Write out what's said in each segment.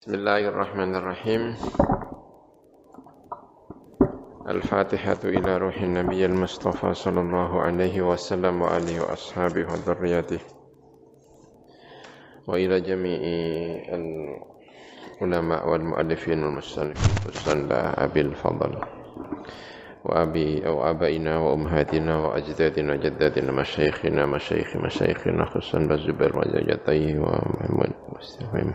بسم الله الرحمن الرحيم. الفاتحة إلى روح النبي المصطفى صلى الله عليه وسلم وآله وأصحابه وذريته وإلى جميع العلماء والمؤلفين والمصنفين خصوصا أبي الفضل وأبي أو أبائنا وأمهاتنا وأجدادنا وجدادنا مشايخنا مشايخ مشايخنا خصوصا الزبير وزوجته ومحمد مستقيم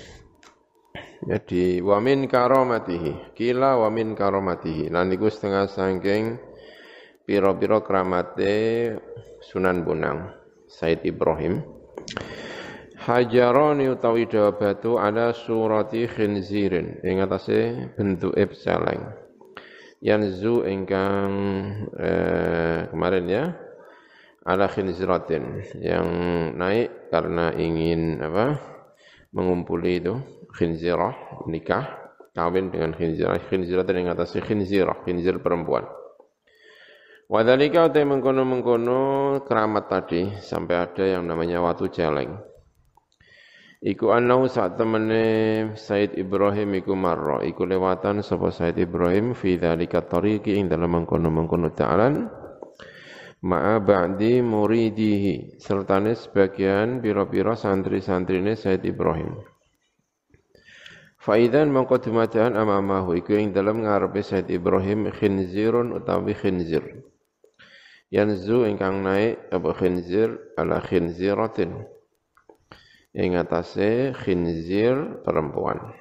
jadi wamin karomatihi, kila wamin karomatihi. Lan iku setengah sangking piro-piro kramate Sunan Bunang, Said Ibrahim. Hajaroni utawi dawa batu ada surati khinzirin ing bentuk celeng. Yanzu ingkang eh, kemarin ya ala khinziratin yang naik karena ingin apa mengumpuli itu khinzirah, nikah, kawin dengan khinzirah, khinzirah dan yang atasnya khinzirah, khinzir perempuan. Wadhalika utai mengkono-mengkono keramat tadi, sampai ada yang namanya watu celeng. Iku anau saat temene Said Ibrahim iku marro, iku lewatan sapa Said Ibrahim fi dzalika tariqi ing dalam mengkono-mengkono ta'alan ma'a ba'di muridihi sertane sebagian pira-pira santri-santrine Said Ibrahim. Faidan mongko dumadakan amamahu iku ing dalam ngarepe Said Ibrahim khinzirun utawi khinzir. Yanzu ingkang naik apa khinzir ala khinziratin. Ing atase khinzir perempuan.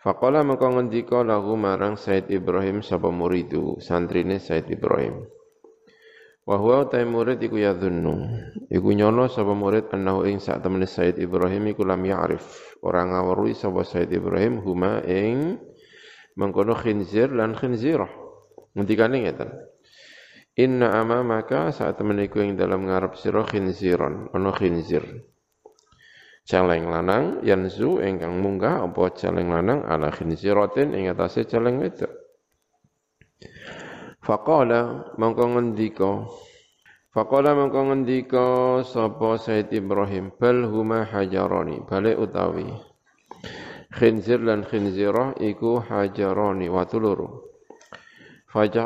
Faqala mongko lahu marang Said Ibrahim sapa muridu santrine Said Ibrahim. Wa huwa ta murid iku yadhunnu. Iku nyono sapa murid annahu ing sak temene Said Ibrahim iku lam ya'rif. Ora ngawruhi sapa Said Ibrahim huma ing mengkono khinzir lan khinzirah. Ngendikane ngeten. Inna amamaka saat temene iku ing dalam ngarep sira khinziron, ana khinzir. Celeng lanang yanzu ingkang munggah apa celeng lanang ala khinziratin ing atase celeng wedok. Faqala mongko ngendika. Faqala mongko ngendika sapa Said Ibrahim? Bal huma hajarani. Bale utawi khinzir lan khinzirah iku hajarani watu loro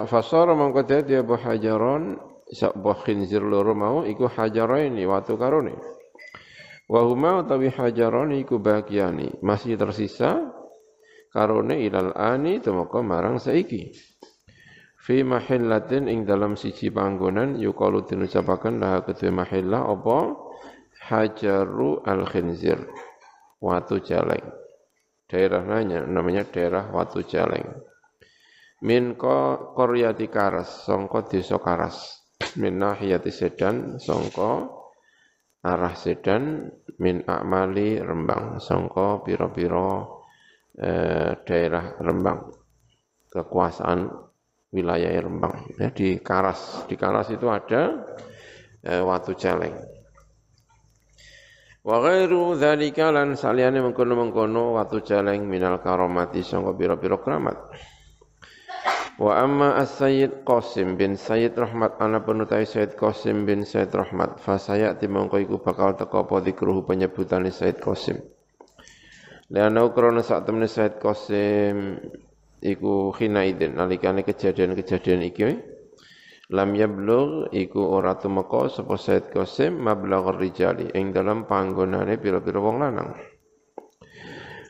Fasara mongko dadi apa hajaron sapa khinzir loro mau iku hajaraini watu karone. Wa huma utawi hajarani iku bagiani masih tersisa karone ilal ani temoko marang saiki fi mahillatin ing dalam siji panggonan yuqalu dinucapaken lah kedue mahillah apa? Hajaru al khinzir watu jaleng. Daerah nanya namanya daerah watu jaleng. Min qaryati karas sangka desa karas. Min nahiyati sedan sangka arah sedan. Min amali rembang sangka pira-pira eh, daerah rembang. Kekuasaan wilayah Rembang. Ya, di Karas, di Karas itu ada eh, watu celeng. Wa ghairu dzalika lan saliyane mengkono-mengkono watu celeng minal karomati sangka pira-pira keramat. Wa amma as-sayyid Qasim bin Sayyid Rahmat ana penutai Sayyid Qasim bin Sayyid Rahmat fa sayati mongko iku bakal teko apa dikruhu penyebutane Sayyid Qasim. Liana krana sak temene Sayyid Qasim iku khinaidin nalikane kejadian-kejadian iki lam yablugh iku ora tumeka sapa Said Qasim mablagh rijali ing dalam panggonane pira-pira wong lanang.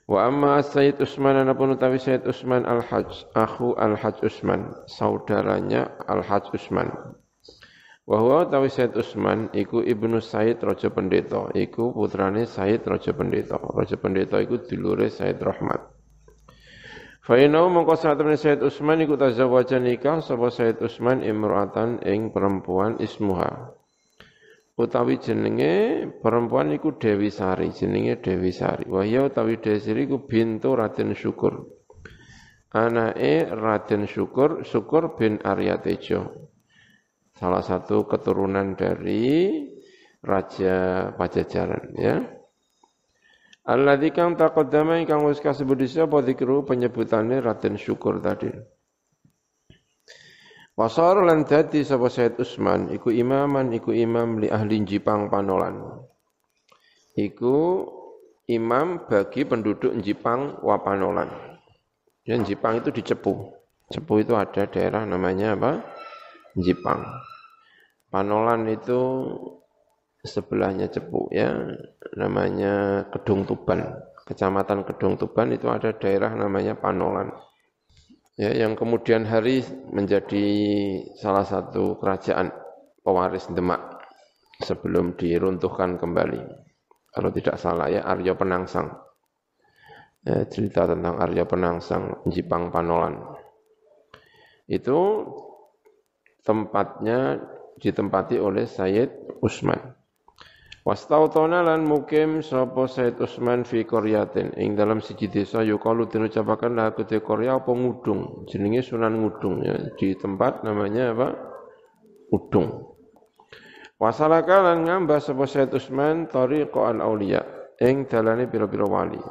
Wa amma Sayyid Utsman anapun utawi Sayyid Utsman Al-Hajj akhu Al-Hajj Utsman saudaranya Al-Hajj Utsman Wa huwa utawi Sayyid Utsman iku ibnu Sayyid Raja Pendeta iku putrane Sayyid Raja Pendeta. Raja Pendeta iku dulure Sayyid Rahmat Fa inau mongko saat temen Said Utsman iku tazawwaja nikah sapa Said Utsman imra'atan ing perempuan ismuha. Utawi jenenge perempuan iku Dewi Sari, jenenge Dewi Sari. Wa ya utawi Dewi Sari iku bintu Raden Syukur. anake Raden Syukur, Syukur bin Arya Tejo. Salah satu keturunan dari Raja Pajajaran ya. Alladzi kang taqaddama ingkang wis kasebut dhisik apa zikru penyebutane Raden Syukur tadi. Wasar lan dadi sapa Said Usman iku imaman iku imam li ahli Jipang Panolan. Iku imam bagi penduduk Jipang Wapanolan. Dan Jipang itu di Cepu. Cepu itu ada daerah namanya apa? Jipang. Panolan itu sebelahnya Cepu ya. Namanya Kedung Tuban. Kecamatan Kedung Tuban itu ada daerah namanya Panolan. Ya yang kemudian hari menjadi salah satu kerajaan pewaris Demak sebelum diruntuhkan kembali. Kalau tidak salah ya Arya Penangsang. Ya, cerita tentang Arya Penangsang Jipang Panolan. Itu tempatnya ditempati oleh Sayyid Usman Wastautona lan mukim sapa Said Usman fi Koryatin. Ing dalam siji desa yukalu den ucapaken la gede Korya apa ngudung. Jenenge Sunan Ngudung ya. Di tempat namanya apa? Udung Wasalaka lan ngambah sapa Said Usman tariqa al auliya ing dalane pira-pira wali.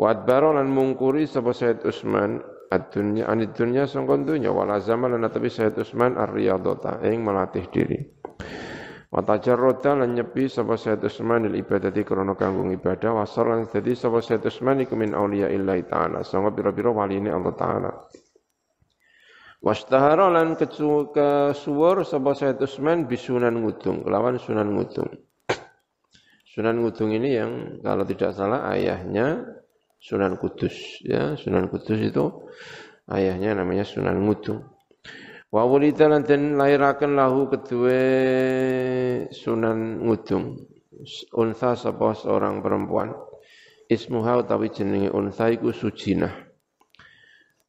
Wadbaro lan mungkuri sapa Said Usman ad-dunya anid dunya sangkon dunya. Lan tapi Said Usman ar-riyadata ing melatih diri Wa tajarrada lan nyepi sapa Sayyid Utsman il ibadati krana kanggo ibadah wa lan dadi sapa Sayyid Utsman iku min auliya illahi ta'ala sanga pira-pira waline Allah taala. Wastahara lan kesuwur sapa Sayyid Utsman bisunan ngudung kelawan sunan ngudung. Sunan ngudung ini yang kalau tidak salah ayahnya Sunan Kudus ya Sunan Kudus itu ayahnya namanya Sunan Ngudung. Wa wulida lan den lahu kedue Sunan Ngudung. Unsa sapa seorang perempuan. Ismuha utawi jenenge unsa iku Sujinah.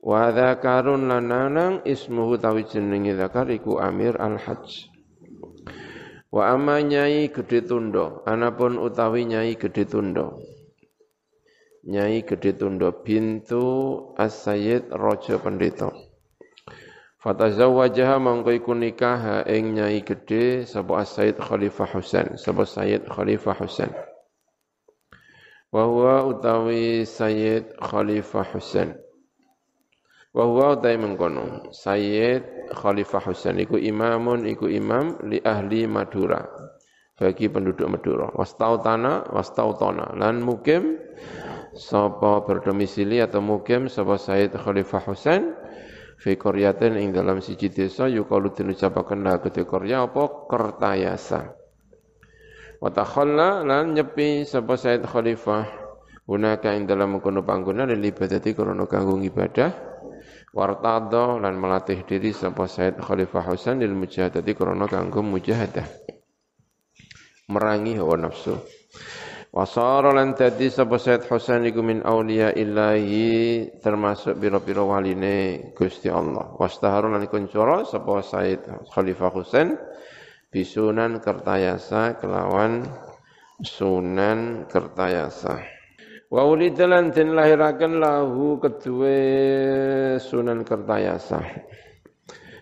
Wa dzakarun lananang ismuhu utawi jenenge zakar iku Amir Al-Hajj. Wa amma nyai gede tundo, anapun utawi nyai gede tundo. Nyai gede tundo bintu As-Sayyid Raja Pendeta. Fatazawwajaha mangko iku nikah ing nyai gedhe sapa Sayyid Khalifah Husain, sapa Sayyid Khalifah Husain. Wa huwa utawi Sayyid Khalifah Husain. Wa huwa utawi mengkono Sayyid Khalifah Husain iku imamun iku imam li ahli Madura bagi penduduk Madura. Wastautana wastautana lan mukim sapa berdomisili atau mukim sapa Sayyid Khalifah Husain fi qaryatin ing dalam siji desa yukalu den ucapaken la gede qarya apa? Kertayasa. Wa takhalla lan nyepi sapa Said Khalifah. Hunaka ing dalam kono panggonan lil ibadati krana kanggo ibadah wartada lan melatih diri sapa Said Khalifah Husain lil mujahadati krana kanggo mujahadah. Merangi hawa nafsu Wasara lan dadi sapa Said Husain iku min auliya ilahi termasuk biro-biro waline Gusti Allah. Wastaharu lan kuncoro sapa Said Khalifah Husain bisunan kertayasa kelawan sunan kertayasa. Wa ulidalan den lahiraken lahu kedue sunan kertayasa.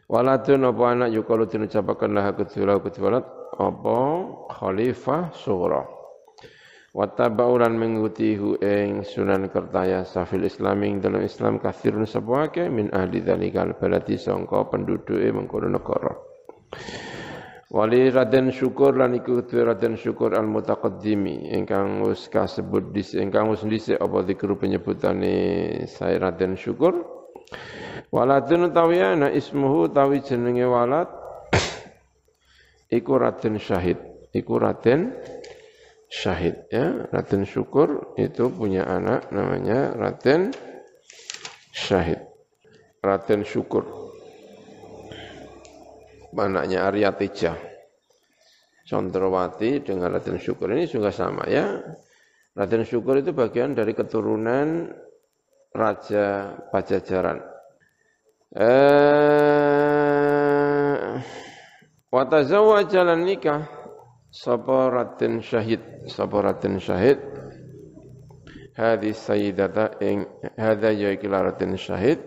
Waladun apa anak yukalu kedue lahu kedue apa khalifah surah. Wattaba'ulan mengikuti hu ing sunan kertaya safil islami dalam Islam kathirun sebuake min ahli dhalikal baladi sangka penduduke mengkono negara. Wali Raden Syukur lan iku Raden Syukur al mutaqaddimi ingkang wis kasebut dis ingkang wis dhisik apa dikru penyebutane saya Raden Syukur. Waladun utawi ana ismuhu tawi jenenge walad iku Raden Syahid. Iku Raden Syahid ya. Raden Syukur itu punya anak namanya Raden Syahid. Raden Syukur. Anaknya Arya Teja Condrowati dengan Raden Syukur ini juga sama ya. Raden Syukur itu bagian dari keturunan Raja Pajajaran. Eh, Watazawa jalan nikah Sapa Syahid, sapa Syahid hadhi sayyidata ing hadha ya Raden Syahid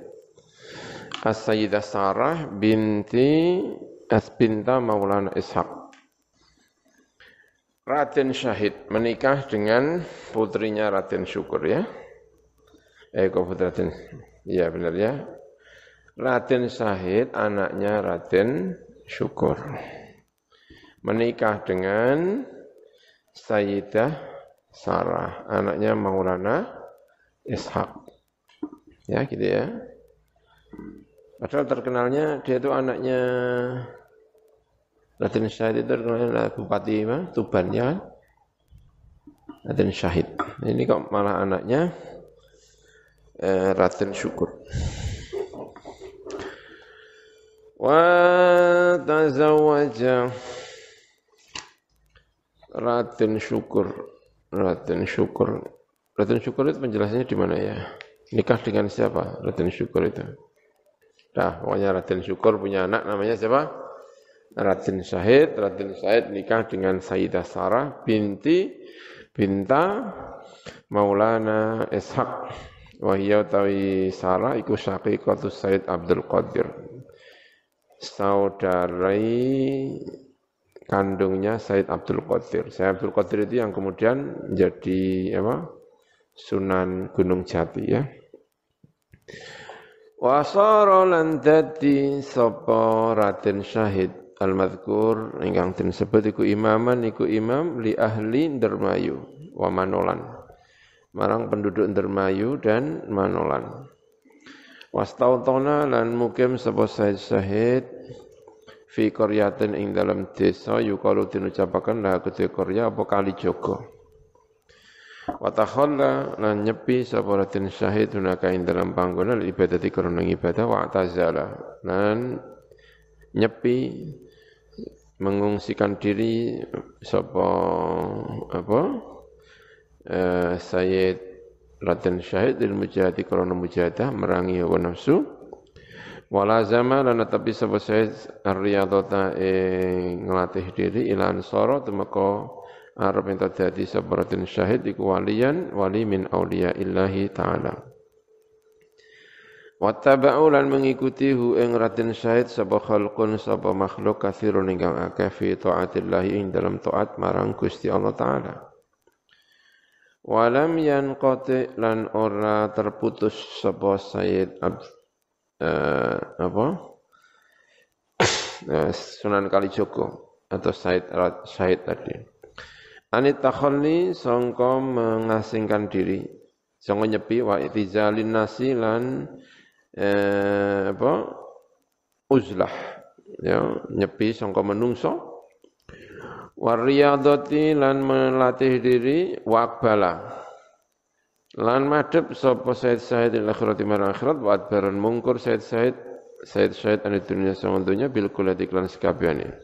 As-Sayyidah Sarah binti Asbinta Maulana Ishaq Raden Syahid menikah dengan putrinya Raden Syukur ya. Eh kok putri Raden? Iya benar ya. Raden Syahid anaknya Raden Syukur. Menikah dengan Sayyidah Sarah, anaknya Maulana Ishak. Ya, gitu ya. Padahal terkenalnya dia itu anaknya Raden Syahid itu terkenalnya Bupati apa? Tuban ya kan? Raden Syahid. Ini kok malah anaknya eh, Raden Syukur. Wa tazawwaja Raden Syukur Raden Syukur. Raden Syukur itu penjelasannya di mana ya? Nikah dengan siapa Raden Syukur itu? Nah, pokoknya Raden Syukur punya anak namanya siapa? Raden Syahid. Raden Syahid nikah dengan Sayyidah Sarah binti binta Maulana Ishaq. Wahya utawi Sarah iku syaqiqatus Sayyid Abdul Qadir. Saudari kandungnya Said Abdul Qadir. Said Abdul Qadir itu yang kemudian menjadi apa? Sunan Gunung Jati ya. Wa sara lan dadi sapa Raden Syahid al-madhkur ingkang disebut iku imaman iku imam li ahli Dermayu wa Manolan. Marang penduduk Dermayu dan Manolan. Wastautona lan mukim sapa Said Syahid fi qaryatin ing dalam desa yukalu dinucapaken la kedhe qarya apa kali jogo wa takhalla lan nyepi sapa raden syahid hunaka ing dalam panggonan ibadah krana ibadah wa tazala lan nyepi mengungsikan diri sapa apa eh, Sayyid Raden Syahid ilmu mujahadi krana mujahadah merangi hawa nafsu Wala zaman lan tapi sapa saya riyadhata ing nglatih diri ilan soro temeka arep ento dadi sabaratin syahid iku waliyan wali min auliya illahi taala. Wattaba'u lan mengikuti hu ing ratin syahid sapa khalqun sapa makhluk kathirun ingkang akeh fi taatillahi ing dalam taat marang Gusti Allah taala. Walam yanqati lan ora terputus sapa Sayyid Abd eh, apa? Eh, Sunan Kalijogo atau Said Said tadi. Anit takhalli sangka mengasingkan diri, sangka nyepi wa itizalin nasi lan eh, apa? Uzlah. Ya nyepi sangka menungso. Wariyadati lan melatih diri. Wakbala Lan madhep sapa Said Said ila akhirati marang akhirat wa adbaran mungkur Said Said Said Said ane dunia sang dunya bil kulati klan sekabehane.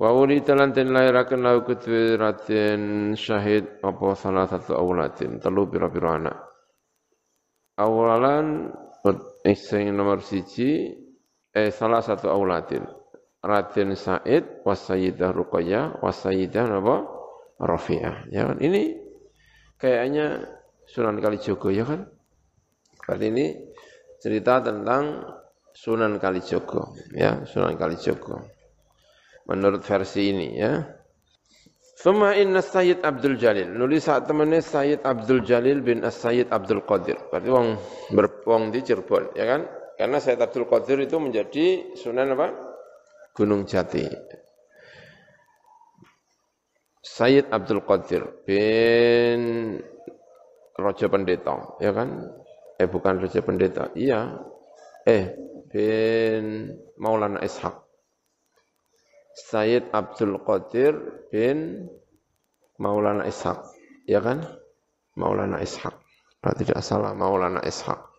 Wa uli talan den lairaken lau kutwi ratin syahid apa salah satu awlatin telu pira-pira anak. Awalan sing nomor siji eh salah satu awlatin. Raden Said wasayyidah Ruqayyah wasayyidah apa? Rafi'ah. Ya kan? Ini kayaknya Sunan Kalijogo ya kan? Berarti ini cerita tentang Sunan Kalijogo ya, Sunan Kalijogo. Menurut versi ini ya. Thumma inna Sayyid Abdul Jalil. Nulis saat temannya Sayyid Abdul Jalil bin As-Sayyid Abdul Qadir. Berarti wong berpong di Cirebon, ya kan? Karena Sayyid Abdul Qadir itu menjadi Sunan apa? Gunung Jati. Sayyid Abdul Qadir bin Rojo Pendeta, ya kan? Eh bukan Rojo Pendeta, iya. Eh bin Maulana Ishaq. Sayyid Abdul Qadir bin Maulana Ishaq, ya kan? Maulana Ishaq. Kalau tidak salah Maulana Ishaq.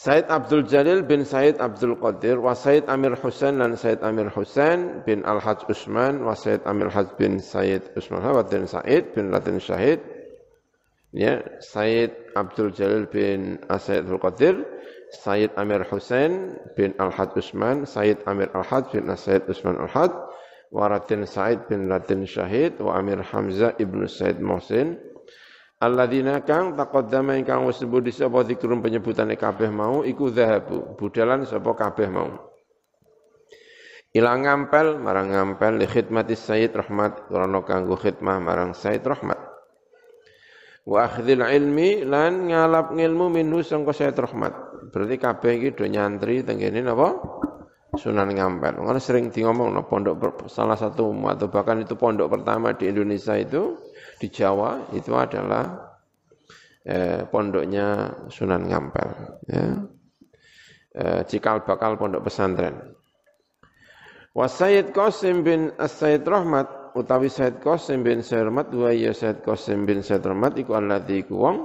Said Abdul Jalil bin Said Abdul Qadir wa Said Amir Husain dan Said Amir Husain bin Al-Haj Usman wa Said Amir Haj bin Said Usman wa Said bin Latin Syahid ya Said Abdul Jalil bin Asyid Abdul Qadir Said Amir Hussein bin Al-Had Usman Said Amir Al-Had bin Said Usman Al-Had Waratin Said bin Latin Syahid wa Amir Hamzah ibnu Said Mohsin Alladzina kang taqaddama ingkang wis disebut sapa zikrun penyebutane kabeh mau iku zahabu budalan sapa kabeh mau Ilang ngampel marang ngampel li khidmati Sayyid Rahmat krana kanggo khidmah marang Sayyid Rahmat. Wa akhdhil ilmi lan ngalap ngilmu minhu sangka Sayyid Rahmat. Berarti kabeh iki do nyantri tengene napa? Sunan Ngampel. Ngono sering di ngomong no, pondok salah satu atau bahkan itu pondok pertama di Indonesia itu di Jawa itu adalah eh, pondoknya Sunan Ngampel ya. Eh, cikal bakal pondok pesantren. Wa Sayyid Qasim bin As-Sayyid Rahmat utawi Sayyid Qasim bin Rahmat wa ya Sayyid Qasim bin Rahmat iku alladzi iku wong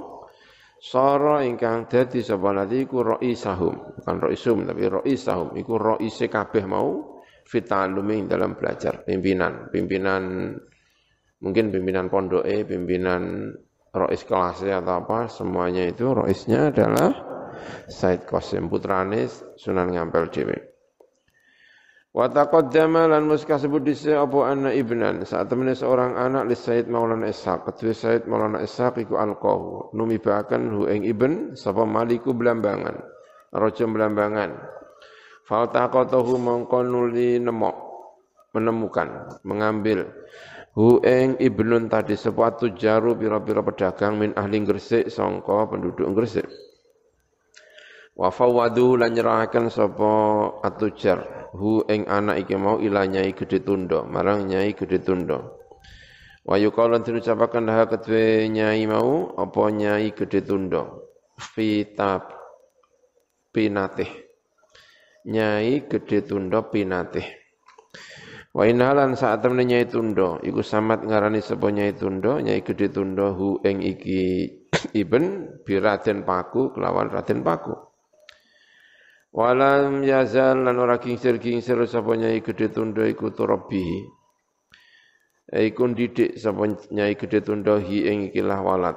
Sara ingkang dadi sapa alladzi iku raisahum bukan raisum tapi raisahum iku raise kabeh mau fitalumi dalam belajar pimpinan. Pimpinan mungkin pimpinan pondok eh pimpinan rois kelasnya atau apa semuanya itu roisnya adalah Said Qasim putrane Sunan Ngampel dhewe Wa taqaddama lan muska sebut dise apa anna ibnan. Saat temene seorang anak li Said Maulana Ishaq. Kedue Said Maulana Ishaq iku alqahu. Numibakan hu ing ibn sapa maliku belambangan raja belambangan fal taqatahu mongko nuli nemok menemukan mengambil. Hu ing ibnun tadi sepatu jaru pira-pira pedagang min ahli Gresik sangka penduduk Gresik wa fawadu lan nyerahaken sapa atujar hu ing anak iki mau ila nyai gedhe tunda marang nyai gedhe tunda wa yuqalan diucapaken dah kedue nyai mau apa nyai gedhe tunda fitab pinatih. Nyai gedhe tunda pinatih. Wa inalan saat temen nyai tunda iku samat ngarani sapa nyai tunda nyai gedhe tunda hu ing iki iben biraden paku kelawan raden paku Walam yazal lan ora kingsir-kingsir sapa nyai gedhe tunda iku turabi. Iku didik sapa nyai gedhe hi ing ikilah walad.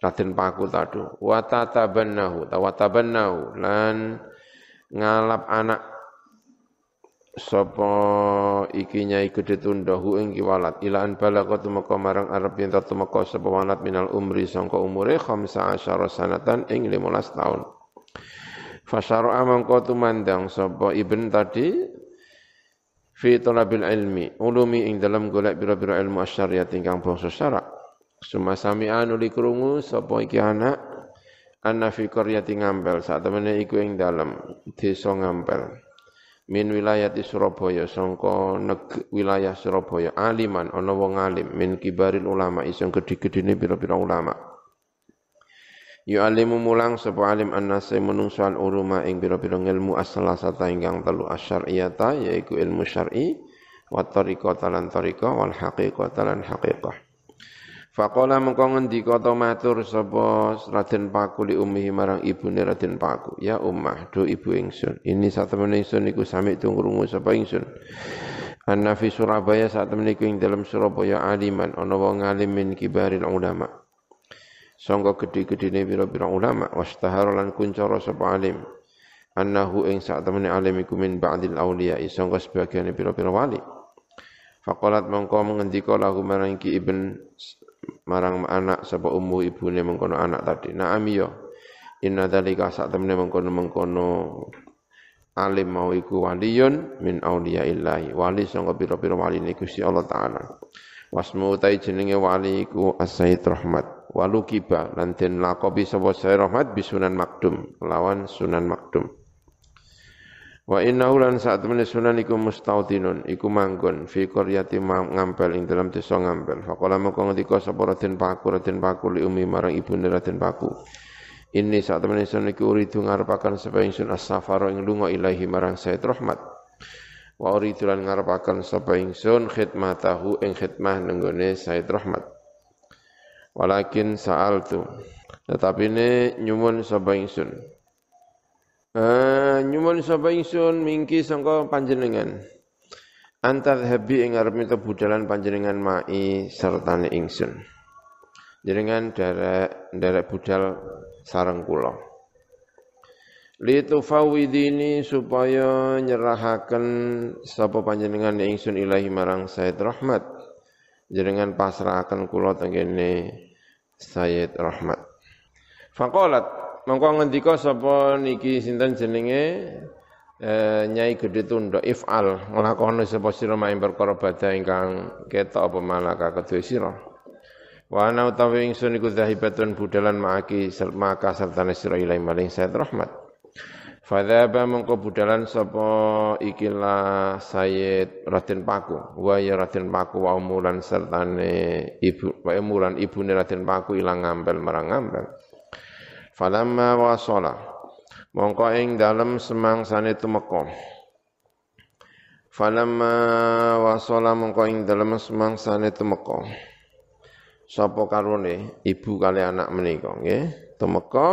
Raden paku tadu. Wa tatabannahu, tawatabannahu lan ngalap anak sapa iki nyai gedhe tunda hu ing walad ila an balagha tumeka marang arep yen tumeka sapa walad minal umri sangka umure 15 sanatan ing 15 taun. Fasyara'a mangko tumandang sapa ibn tadi fi talabil ilmi ulumi ing dalam golek bira-bira ilmu asyariah ingkang bangsa syarak. Suma sami'an uli krungu sapa iki anak? Anna fi qaryati ngampel saat temene iku ing dalam desa ngampel. Min wilayati Surabaya sangka wilayah Surabaya aliman ana wong alim min kibaril ulama iseng gedhe-gedhene pira-pira ulama Yu'alimu mulang sapa alim annase menungso al uruma ing pira-pira ilmu as-salasata ingkang telu asyariyata yaiku ilmu syar'i wa tariqata lan tariqah wal haqiqata lan haqiqah. Faqala mengko ngendika ta matur sapa Raden Paku li ummihi marang ibune Raden Paku, ya ummah do ibu ingsun. Ini satemene ingsun iku sami tungrungu sapa ingsun. Anna fi Surabaya saat menika ing dalam Surabaya aliman ana wong alim min kibaril ulama sangka gedhe-gedhene pira-pira ulama wastahara lan kuncara sapa alim. Annahu ing sak temene alim iku min ba'dil auliya sangka sebagian pira-pira wali. Faqalat mongko mengendika lahu marang ki ibn marang anak sapa ummu ibune mengkono anak tadi. Na'am ya inna dzalika sak temene mengkono-mengkono alim mau iku waliyun min auliya illahi wali sangka pira-pira wali niku Gusti Allah taala. Wasmu tai jenenge wali iku as-sayyid rahmat walukiba lan den lakobi saya rahmat bisunan makdum. Lawan sunan makdum. Wa innahu lan saat temene sunan iku mustautinun iku manggon fi qaryati ngampel ing dalam desa ngampel. Faqala moko ngendika sapa Raden Paku Raden Paku li umi marang ibune Raden Paku. Ini saat temen ingsun iku uridu ngarepaken sapa ingsun as-safara ing lunga ilahi marang Said Rahmat. Wa uridu lan ngarepaken sapa ingsun khidmatahu ing khidmah nenggone Said Rahmat Walakin saal tu. Tetapi ini nyumun sapa ingsun. Uh, nyumun sapa ingsun mingki sangka panjenengan. Antar habi ing minta budalan panjenengan mai sertane ingsun. Jenengan derek derek budal sareng kula. Litufawidini supaya nyerahaken sapa panjenengan ingsun ilahi marang Said Rahmat jenengan pasrahaken kula tengene Sayyid Rahmat. Faqalat mongko ngendika sapa niki sinten jenenge eh, Nyai Gede Tunduk if'al nglakoni sapa sira maing perkara badha ingkang ketok apa malaka kedue sira. Wa ana utawi ingsun iku zahibatun budalan ma'aki maka sartane sira ilahi maling Sayyid Rahmat. Fadhaba mengko budalan sapa ikilah Sayyid Raden Paku. Wa ya Raden Paku wa umulan sertane ibu wa umulan ibune Raden Paku ilang ngambel marang ngambel. Falamma wasala mongko ing dalem semangsane tumeka. Falamma wasala mongko ing dalem semangsane tumeka. Sapa karone ibu kali anak menika nggih. Tumeka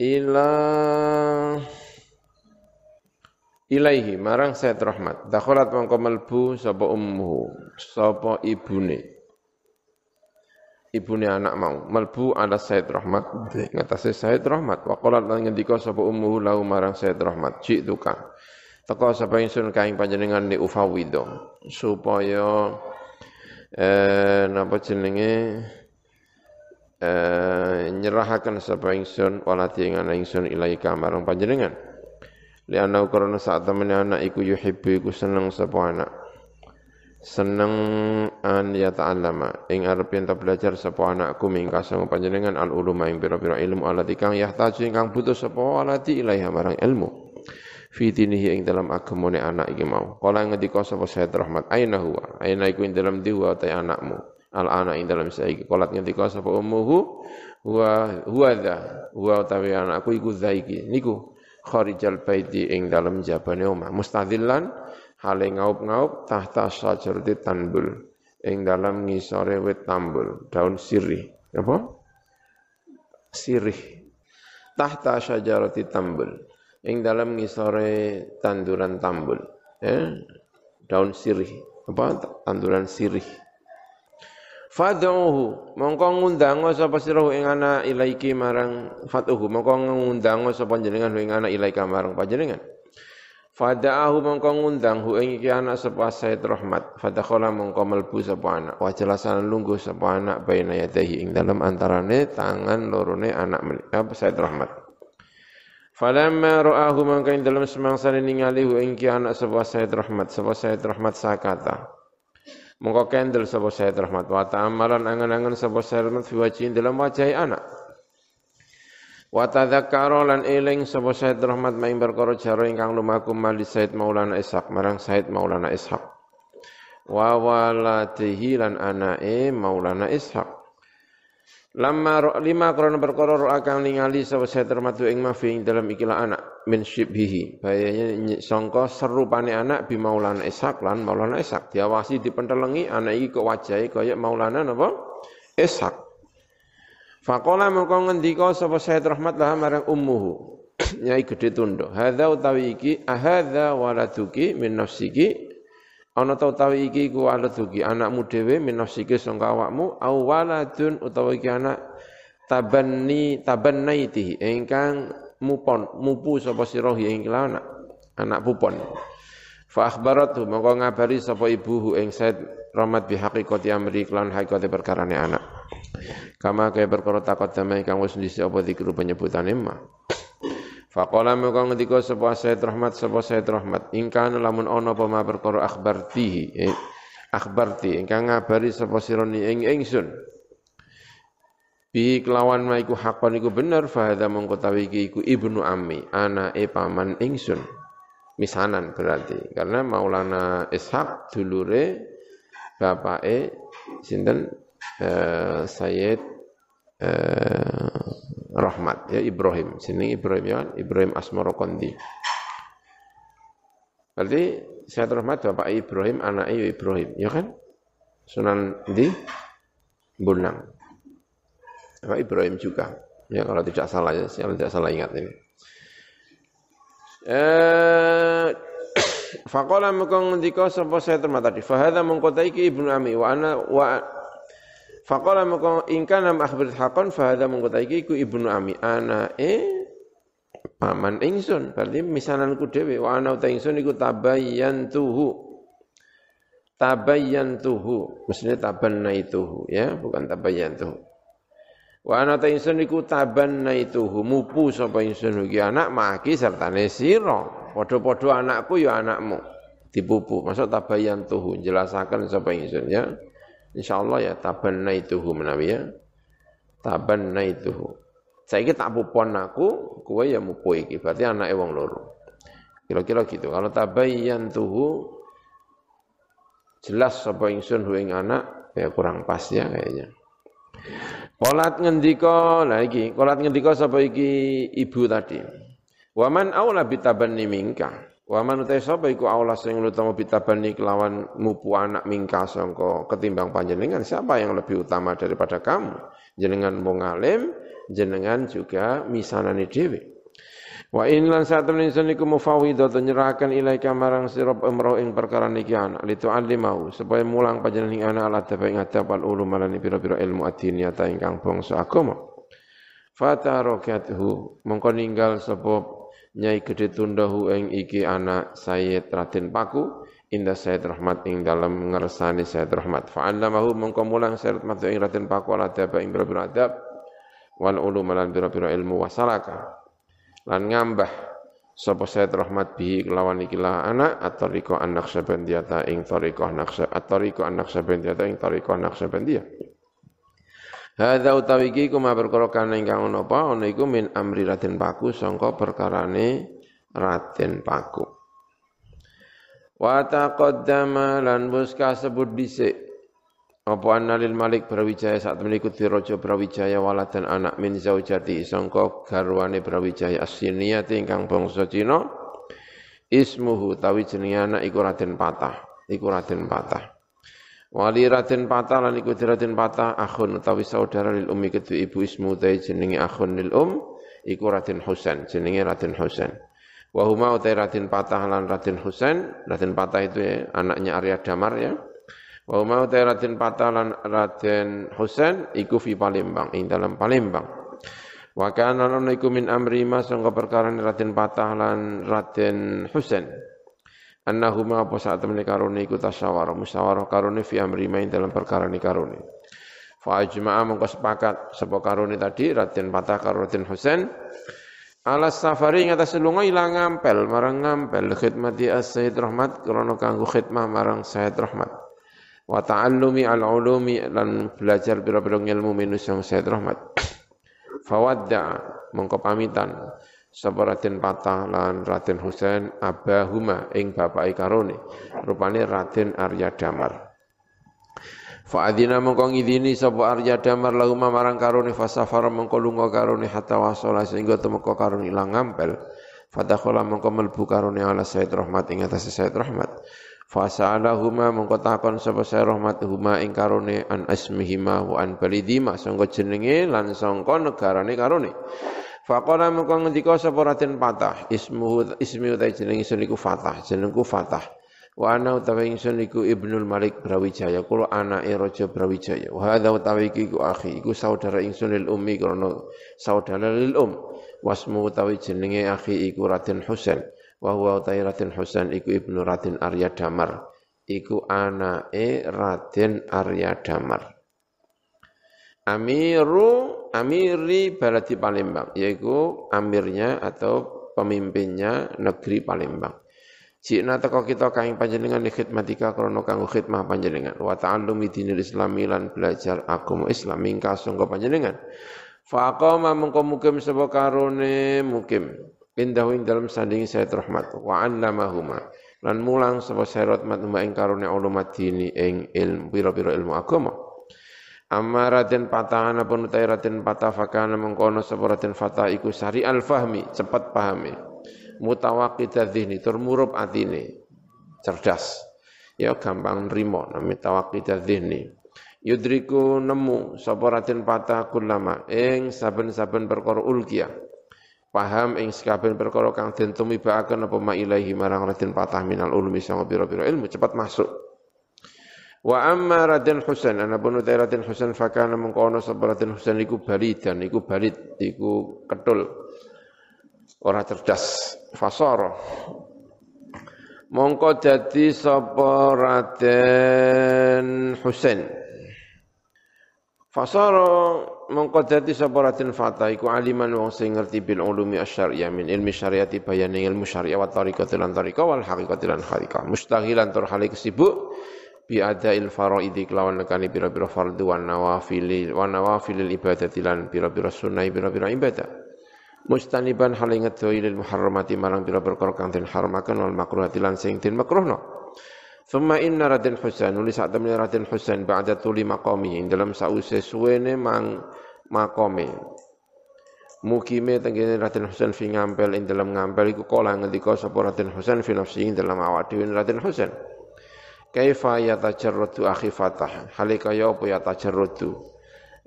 ila ilaihi marang Said Rahmat. Dakhalat mangko melbu sapa ummuhu sapa ibune. Ibune anak mau. Melbu ada Said Rahmat. Ngatasi Said Rahmat. Wa qalat lan ngendika sapa ummuhu lahu marang Said Rahmat. Cik tukang. Teko sapa ingsun kaing panjenengan ni ufawido supaya eh napa jenenge eh, nyerahaken sapa ingsun walati ing ana ingsun ilaika marang panjenengan. Li ana karena saat temen anak iku yuhibbu iku seneng sapa anak. Seneng an ya ta'allama ing arep yen belajar sapa anakku mingka sang panjenengan al uluma ing pira-pira ilmu alati kang yahtaju ingkang butuh sapa alati ilaiha marang ilmu. Fi dinihi ing dalam agamane anak iki mau. Kala ngendika sapa Sayyid Rahmat. Aina huwa? Aina iku ing dalam diwa ta anakmu al ana ing dalam saiki kolat ngendika sapa ummuhu? Wa huwa dha. Huwa utawi anakku iku zaiki niku kharijal baiti ing dalam jabane omah. Mustadillan hale ngaup-ngaup tahta syajarati tanbul. Ing dalam ngisore wit tambul. Daun sirih. Apa? Sirih. Tahta syajarati tambul. Ing dalam ngisore tanduran tambul. Ya daun sirih. Apa? Tanduran sirih Fad'uhu mongko ngundang sapa sira ing ana ilaiki marang fatuhu mongko ngundang sapa jenengan ing ana ilaika marang panjenengan. Fada'ahu mongko ngundang hu ing iki anak sapa Said Rahmat. Fadakhala mongko melbu sapa anak. Wa jelasan lungguh sapa anak baina yadahi ing dalam antarane tangan lorone anak apa Said Rahmat. Falamma ra'ahu mongko ing dalam semangsane ningali hu ing iki anak sapa Said Rahmat. Sapa Said Rahmat sakata Mongko kendel sapa Sayyid Rahmat wa ta'amalan angan-angan sapa Sayyid Rahmat fi dalam wajah anak. Wa tadzakkara lan eling sapa Sayyid Rahmat maing perkara jaro ingkang lumaku mali Maulana Ishaq marang Sayyid Maulana Ishaq. Wa waladihi lan anake Maulana Ishaq. Lama lima krono perkara akan ningali sapa saya termatu ing mafi ing dalam ikilah anak min syibhihi. Bayanya sangka serupane anak bi Maulana Ishaq lan Maulana Ishaq diawasi dipentelengi anak iki kok wajahe kaya Maulana napa? Ishaq Faqala mongko ngendika sapa Sayyid Rahmat lah marang ummuhu. Nyai gede tundo hadza utawi iki ahadza waladuki min nafsiki ana ta utawi iki ku aladuki anakmu dhewe minafsike sangka awakmu au waladun utawa iki anak tabanni tabannaitihi. Ingkang mupon mupu sapa sira ing anak anak pupon. Fa akhbaratu mongko ngabari sapa ibuhu ing Said Rahmat bi haqiqati amri lan haqiqate perkarane anak. Kama kaya perkara takut damai kang wis ndisi apa dikru penyebutane mah Faqala maka ngendika sapa Said Rahmat sapa Said Rahmat? Ingkang lamun ana apa ma perkara akhbartihi eh, akhbarti ingkang ngabari sapa sironi ing ingsun. Bi kelawan ma iku hakon iku bener fa hadza mongko tawi iku ibnu ammi anake paman ingsun. Misanan berarti karena Maulana Ishaq dulure bapake sinten eh, Sayyid eh, Rahmat ya Ibrahim. Sini Ibrahim ya Ibrahim Asmarokondi. Berarti saya Rahmat Bapak Ibrahim, anak Ibrahim, ya kan? Sunan di Bunang. Bapak Ibrahim juga. Ya kalau tidak salah ya, saya tidak salah ingat ini. Eh Faqala mengkong ngendika sapa saya tadi. Fahadha mengkotaiki ibnu ami wa ana wa Faqala maka ingkana akhbir hakon fahada mengkota iki iku ibnu ami anake paman ingsun. Berarti misananku dhewe wa ana uta ingsun iku tabayyantuhu tabayyantuhu mestinya tabannaituhu ya bukan tabayyantuhu wa ana ta insun iku tabannaituhu mupu sapa insun iki anak maki sertane sira. Padha-padha anakku ya anakmu. Dipupu masuk tabayyantuhu jelasaken sapa insun ya insyaallah ya tabannaituhu menawi ya. Tabannaituhu saiki tak pupon aku kowe ya mupu iki berarti anake wong loro. Kira-kira gitu. Kalau tabayyantuhu jelas sapa ingsun hu ing anak ya kurang pas ya kayaknya. Kolat ngendika lah iki, kolat ngendika sapa iki ibu tadi. Waman aula bitabanni mingka. Waman utai sapa iku aula sing utama bitabanni kelawan mupu anak mingka sangka ketimbang panjenengan siapa yang lebih utama daripada kamu? Jenengan wong alim, jenengan juga misanane dhewe. Wa in lan temen insun iku mufawidatu nyerahkan ilaika marang sirab emro ing perkara niki ana litu alimahu supaya mulang panjenengan ing ana ala dafa ing adab al ulum malani pira-pira ilmu adiniyata ingkang bangsa agama. Fatarokathu mongko ninggal sapa nyai gede tundahu ing iki anak Sayyid Raden Paku. Indah Sayyid Rahmat ing dalam ngersani Sayyid Rahmat. Fa'allamahu mongko mulang Sayyid Rahmat ing Raden Paku ala dafa ing pira-pira adab wal ulum lan pira-pira ilmu wasalaka lan ngambah sapa Sayyid Rahmat bihi kelawan ikilah anak? Sabendiyata ing tariko anak atau riko anak sabendiyata ing tariko anak sabendiya Hadza utawi iki kuma perkara kana ingkang ana apa? Ana iku min amri Raden Paku sangka perkarane Raden Paku. Wa taqaddama lan bus kasebut dhisik. Apa annalil malik Brawijaya saat mengikuti rojo Brawijaya walatan anak min zaujati sangka garwane Brawijaya asiniyati ingkang bangsa Cina. Ismuhu tawi jenenge anak iku Raden Patah iku Raden Patah Wali Raden Patah lan iku Raden Patah akhun utawi saudara lil ummi kedua ibu ismu tawi jenenge akhun lil um iku Raden Husain jenenge Raden Husain Wa huma utai Raden Patah lan Raden Husain Raden Patah itu ya, anaknya Arya Damar ya Wa mau te Raden Patalan Raden Husain iku fi Palembang ing dalam Palembang. Wa kana ana iku min amri ma perkara Raden Patah lan Raden Husain. Annahuma apa saat temene karone iku tasyawarah. Musyawarah karone fi amri ma ing dalam perkara ni karone. Fa ajma'a mongko sepakat sapa karone tadi Raden Patah karo Raden Husain. Alas safari ngatas lunga ilang ngampel marang ngampel. Khidmati as-Sayyid Rahmat krana kanggo khidmah marang Sayyid Rahmat. Wa ta'allumi al-ulumi lan belajar pira-pira ilmu minus yang Sayyid Rahmat. Fawadda mongko pamitan sapa Raden Patah lan Raden Husain abahuma ing bapake karone rupane Raden Arya Damar. Fa'adina mongko ngidini sapa Arya Damar lahu marang karone fasafara mongko lunga karone hatta wasala sehingga temeka karone ilang ngampel. Fadakhala mongko melbu karone ala Sayyid Rahmat ing atas Sayyid Rahmat. Fasa'alahuma mongko takon sapa saya rahmatuhuma ing karone an asmihima wa an balidima sangka jenenge lan sangka negarane karone. Faqala mongko ngendika sapa Raden Patah ismuhu ismi utai jenenge sun iku Fatah jenengku Fatah. Wa ana utawi ingsun iku Ibnul Malik Brawijaya kula anake Raja Brawijaya. Wa hadza utawi iku akhi iku saudara ingsun lil ummi krana saudara lil um. Wasmu utawi jenenge akhi iku Raden Husain wa huwa Raden Husain iku ibnu Raden Arya Damar iku anake Raden Arya Damar Amiru Amiri Baladi Palembang yaitu amirnya atau pemimpinnya negeri Palembang. Jika teko kita kain panjenengan khidmatika krana kanggo khidmah panjenengan. Wa ta'allumi dinil islami lan belajar agama Islam. Mingka sangka panjenengan. Faqama mengko mukim sapa karone mukim. Indahu ing dalam sandingi Sayyid Rahmat. Wa allamahuma. Lan mulang sapa Sayyid Rahmat ma ing karone ulumat dini ing ilmu pira-pira ilmu agama Amma Raden Patah ana pun utai Raden Patah fakana mengkono sapa Raden Fatah iku sari al fahmi cepat pahami. Mutawaqqidah dzihni tur murup atine. Cerdas. Ya gampang nrimo nami tawaqqidah dzihni yudriku nemu sapa Raden Patah kulama ing saben-saben perkara ulkiyah paham ing sekaben perkara kang den tumibaaken apa ma ilahi marang Raden Patah minal ulumi sanga pira-pira ilmu cepat masuk Wa amma Raden Husain ana utai Raden Husain fakana mengkono sapa Raden Husain iku balidan iku balit iku ketul. Ora cerdas. Fasara. Mongko dadi sapa Raden Husain. Fasara mongko dadi sapa Raden Fatah iku aliman wong sing ngerti bil ulumi asyariyah min ilmi syariati bayane ilmu syariah wa tariqati lan tariqah wal haqiqati lan haqiqah mustaghilan tur halik sibuk bi adail faraidi kelawan nekani pira-pira fardu wan nawafili wan nawafilil ibadati lan pira-pira sunah pira-pira ibadah. Mustaniban hal inget lil muharramati marang pira perkara kang den haramaken wal makruhati lan sing den makruhno. Thumma inna Raden Husain nulis sak temene Raden Husain ba'da tuli maqami ing dalam sause suwene mang makome Mukime tenggene Raden Husain fi ngampel ing dalam ngampel iku kala ngendika sapa Raden Husain fi nafsi ing dalam awak dhewe Raden Husain Kaifa yatajarradu akhi Fatah? Halika ya apa yatajarradu?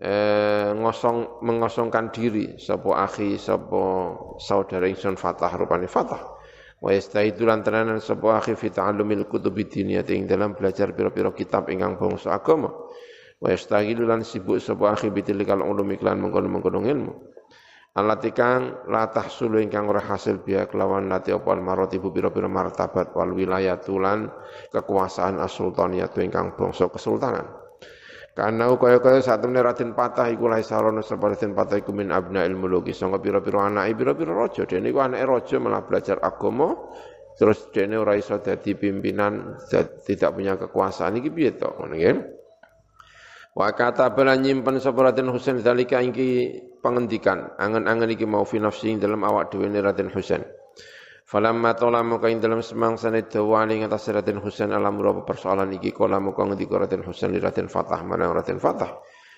Eh, ngosong mengosongkan diri. Sapa akhi sapa saudara ingsun Fatah rupane Fatah. Wa yastaidu lan tenanan sapa akhi fi ta'allumil kutubi diniyah ing dalam belajar pira-pira kitab ingkang bangsa agama. Wa yastagilu lan sibuk sapa akhi bitilikal ulum iklan mengkono-mengkono ilmu Alati kang la tahsulu ingkang ora hasil biya kelawan lati apa maratibu pira-pira martabat wal wilayah tulan kekuasaan as-sultaniyah ingkang bangsa kesultanan. Karena kaya-kaya saat temen Raden Patah iku lahi sarono sapa Raden Patah iku min abna ilmu logi sangka pira-pira anake pira-pira raja. Dene iku anake raja malah belajar agama. Terus dene ora iso dadi pimpinan tidak punya kekuasaan. Iki piye to Wa kata bala nyimpen sapa Raden Husain dalika iki pengendikan. Angen-angen iki mau fi nafsi dalam awak dhewe Raden Husain. Falamma tola muka ing dalam semangsane dawa ing atas Raden Husain alam apa persoalan iki. Kala muka ngendika Raden Husain li Raden Fatah mana Raden Fatah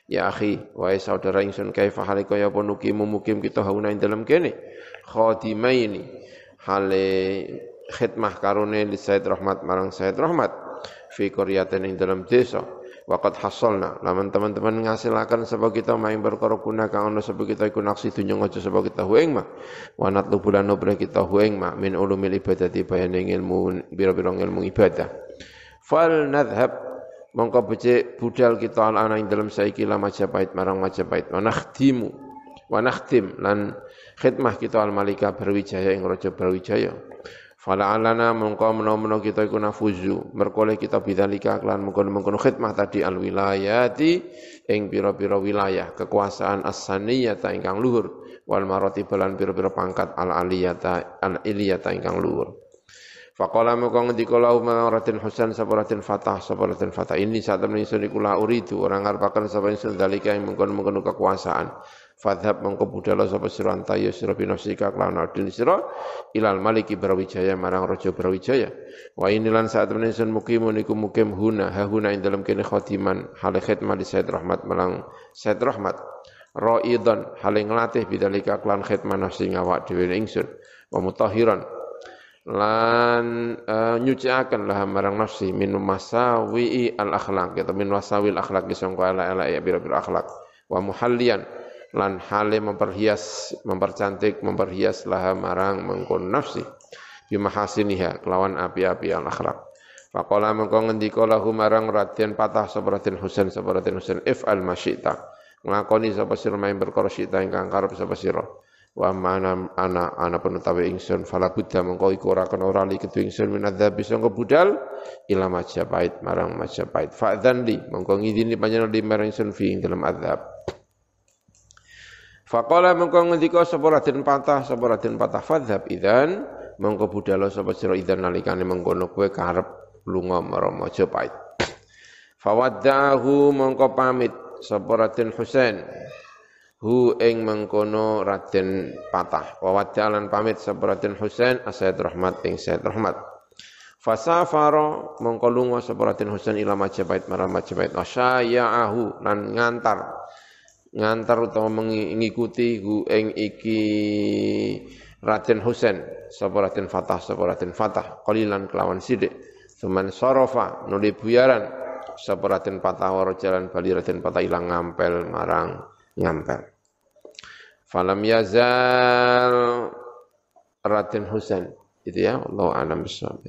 Ya akhi wahai saudara ingsun kaifa halika ya apa nukimu kita hauna ing dalam kene? Khadimaini hale khidmah karone li Said Rahmat marang Said Rahmat fi qaryatin ing dalam desa Wakat hasolna, laman teman-teman ngasilakan sebab kita main berkara kuna kang sebab kita iku naksi tunjung aja sebab kita hueng mah. Wanat lu bulan nobre kita hueng mah min ulumil ibadati bayan ilmu biro-biro ilmu ibadah. Fal nadhab mongko becik budal kita ala ana ing dalam saiki la Majapahit marang Majapahit. Wa wa nakhtim lan khidmah kita al malika berwijaya ing raja berwijaya. Fala alana mongko menawa kita iku nafuzu. Merkole kita bidzalika klan mengkono-mengkono khidmah tadi al wilayati ing pira-pira wilayah kekuasaan as-saniyata ingkang luhur wal marati balan pira-pira pangkat al aliyata al iliyata ingkang luhur. Faqala mongko ngendika lahu Raden Husain sapa Raden Fatah sapa Raden Fatah. Ini saat temen ingsun iku la uridu orang ngarepaken sapa ingsun dalika ing mengkono-mengkono kekuasaan fadhab mongko budala sapa sira antayo sira binafsika kelawan adil sira ilal maliki brawijaya marang raja brawijaya. Wa inilan saat menen sun mukimun iku mukim huna ha huna ing dalam kene khotiman hale khidmah di Said Rahmat marang Said Rahmat. Raidan hale nglatih bidalika klan khidmah nafsi ngawak dhewe ingsun. Wa mutahiran lan uh, nyuciaken lah marang nafsi min masawi al akhlaq atau min masawi al akhlaq sangka ala-ala ya bira-bira akhlak wa muhallian lan hale memperhias mempercantik memperhias laha marang mengkon nafsi. Bimahasiniha kelawan api-api al akhlak. Faqala mengko ngendika lahu marang Raden patah sapa Raden Husain sapa Raden Husain if al masyita. Nglakoni sapa sira main perkara sita ingkang karep sapa sira. Wa mana ana ana penutawi ingsun fala buddha mengko iku ora kena ora li ketu ingsun minadzab bisa budal ila majapahit marang majapahit. Fa'dzan li mengko ngidini panjenengan di marang ingsun fi ing dalam adzab Faqala mengko ngendika sapa Raden Patah sapa Raden Patah fadzhab idzan mengko budala sapa sira idzan nalikane mengkono kowe karep lunga marang Majapahit. Fawaddahu mengko pamit sapa Raden Husain hu ing mengkono Raden Patah. Wawaddalan pamit sapa Raden Husain Asyad Rahmat ing Sayyid Rahmat. Fasafara mengko lunga sapa Raden Husain ila Majapahit marang Majapahit. Wasya'ahu lan ngantar ngantar utawa mengikuti hu ing iki Raden Husain sapa Raden Fatah sapa Raden Fatah qalilan kelawan sidik. Suman sorofa nuli buyaran sapa Raden Fatah waro jalan bali Raden Fatah ilang ngampel marang ngampel. Falam yazal Raden Husain itu ya Allah alam bisawab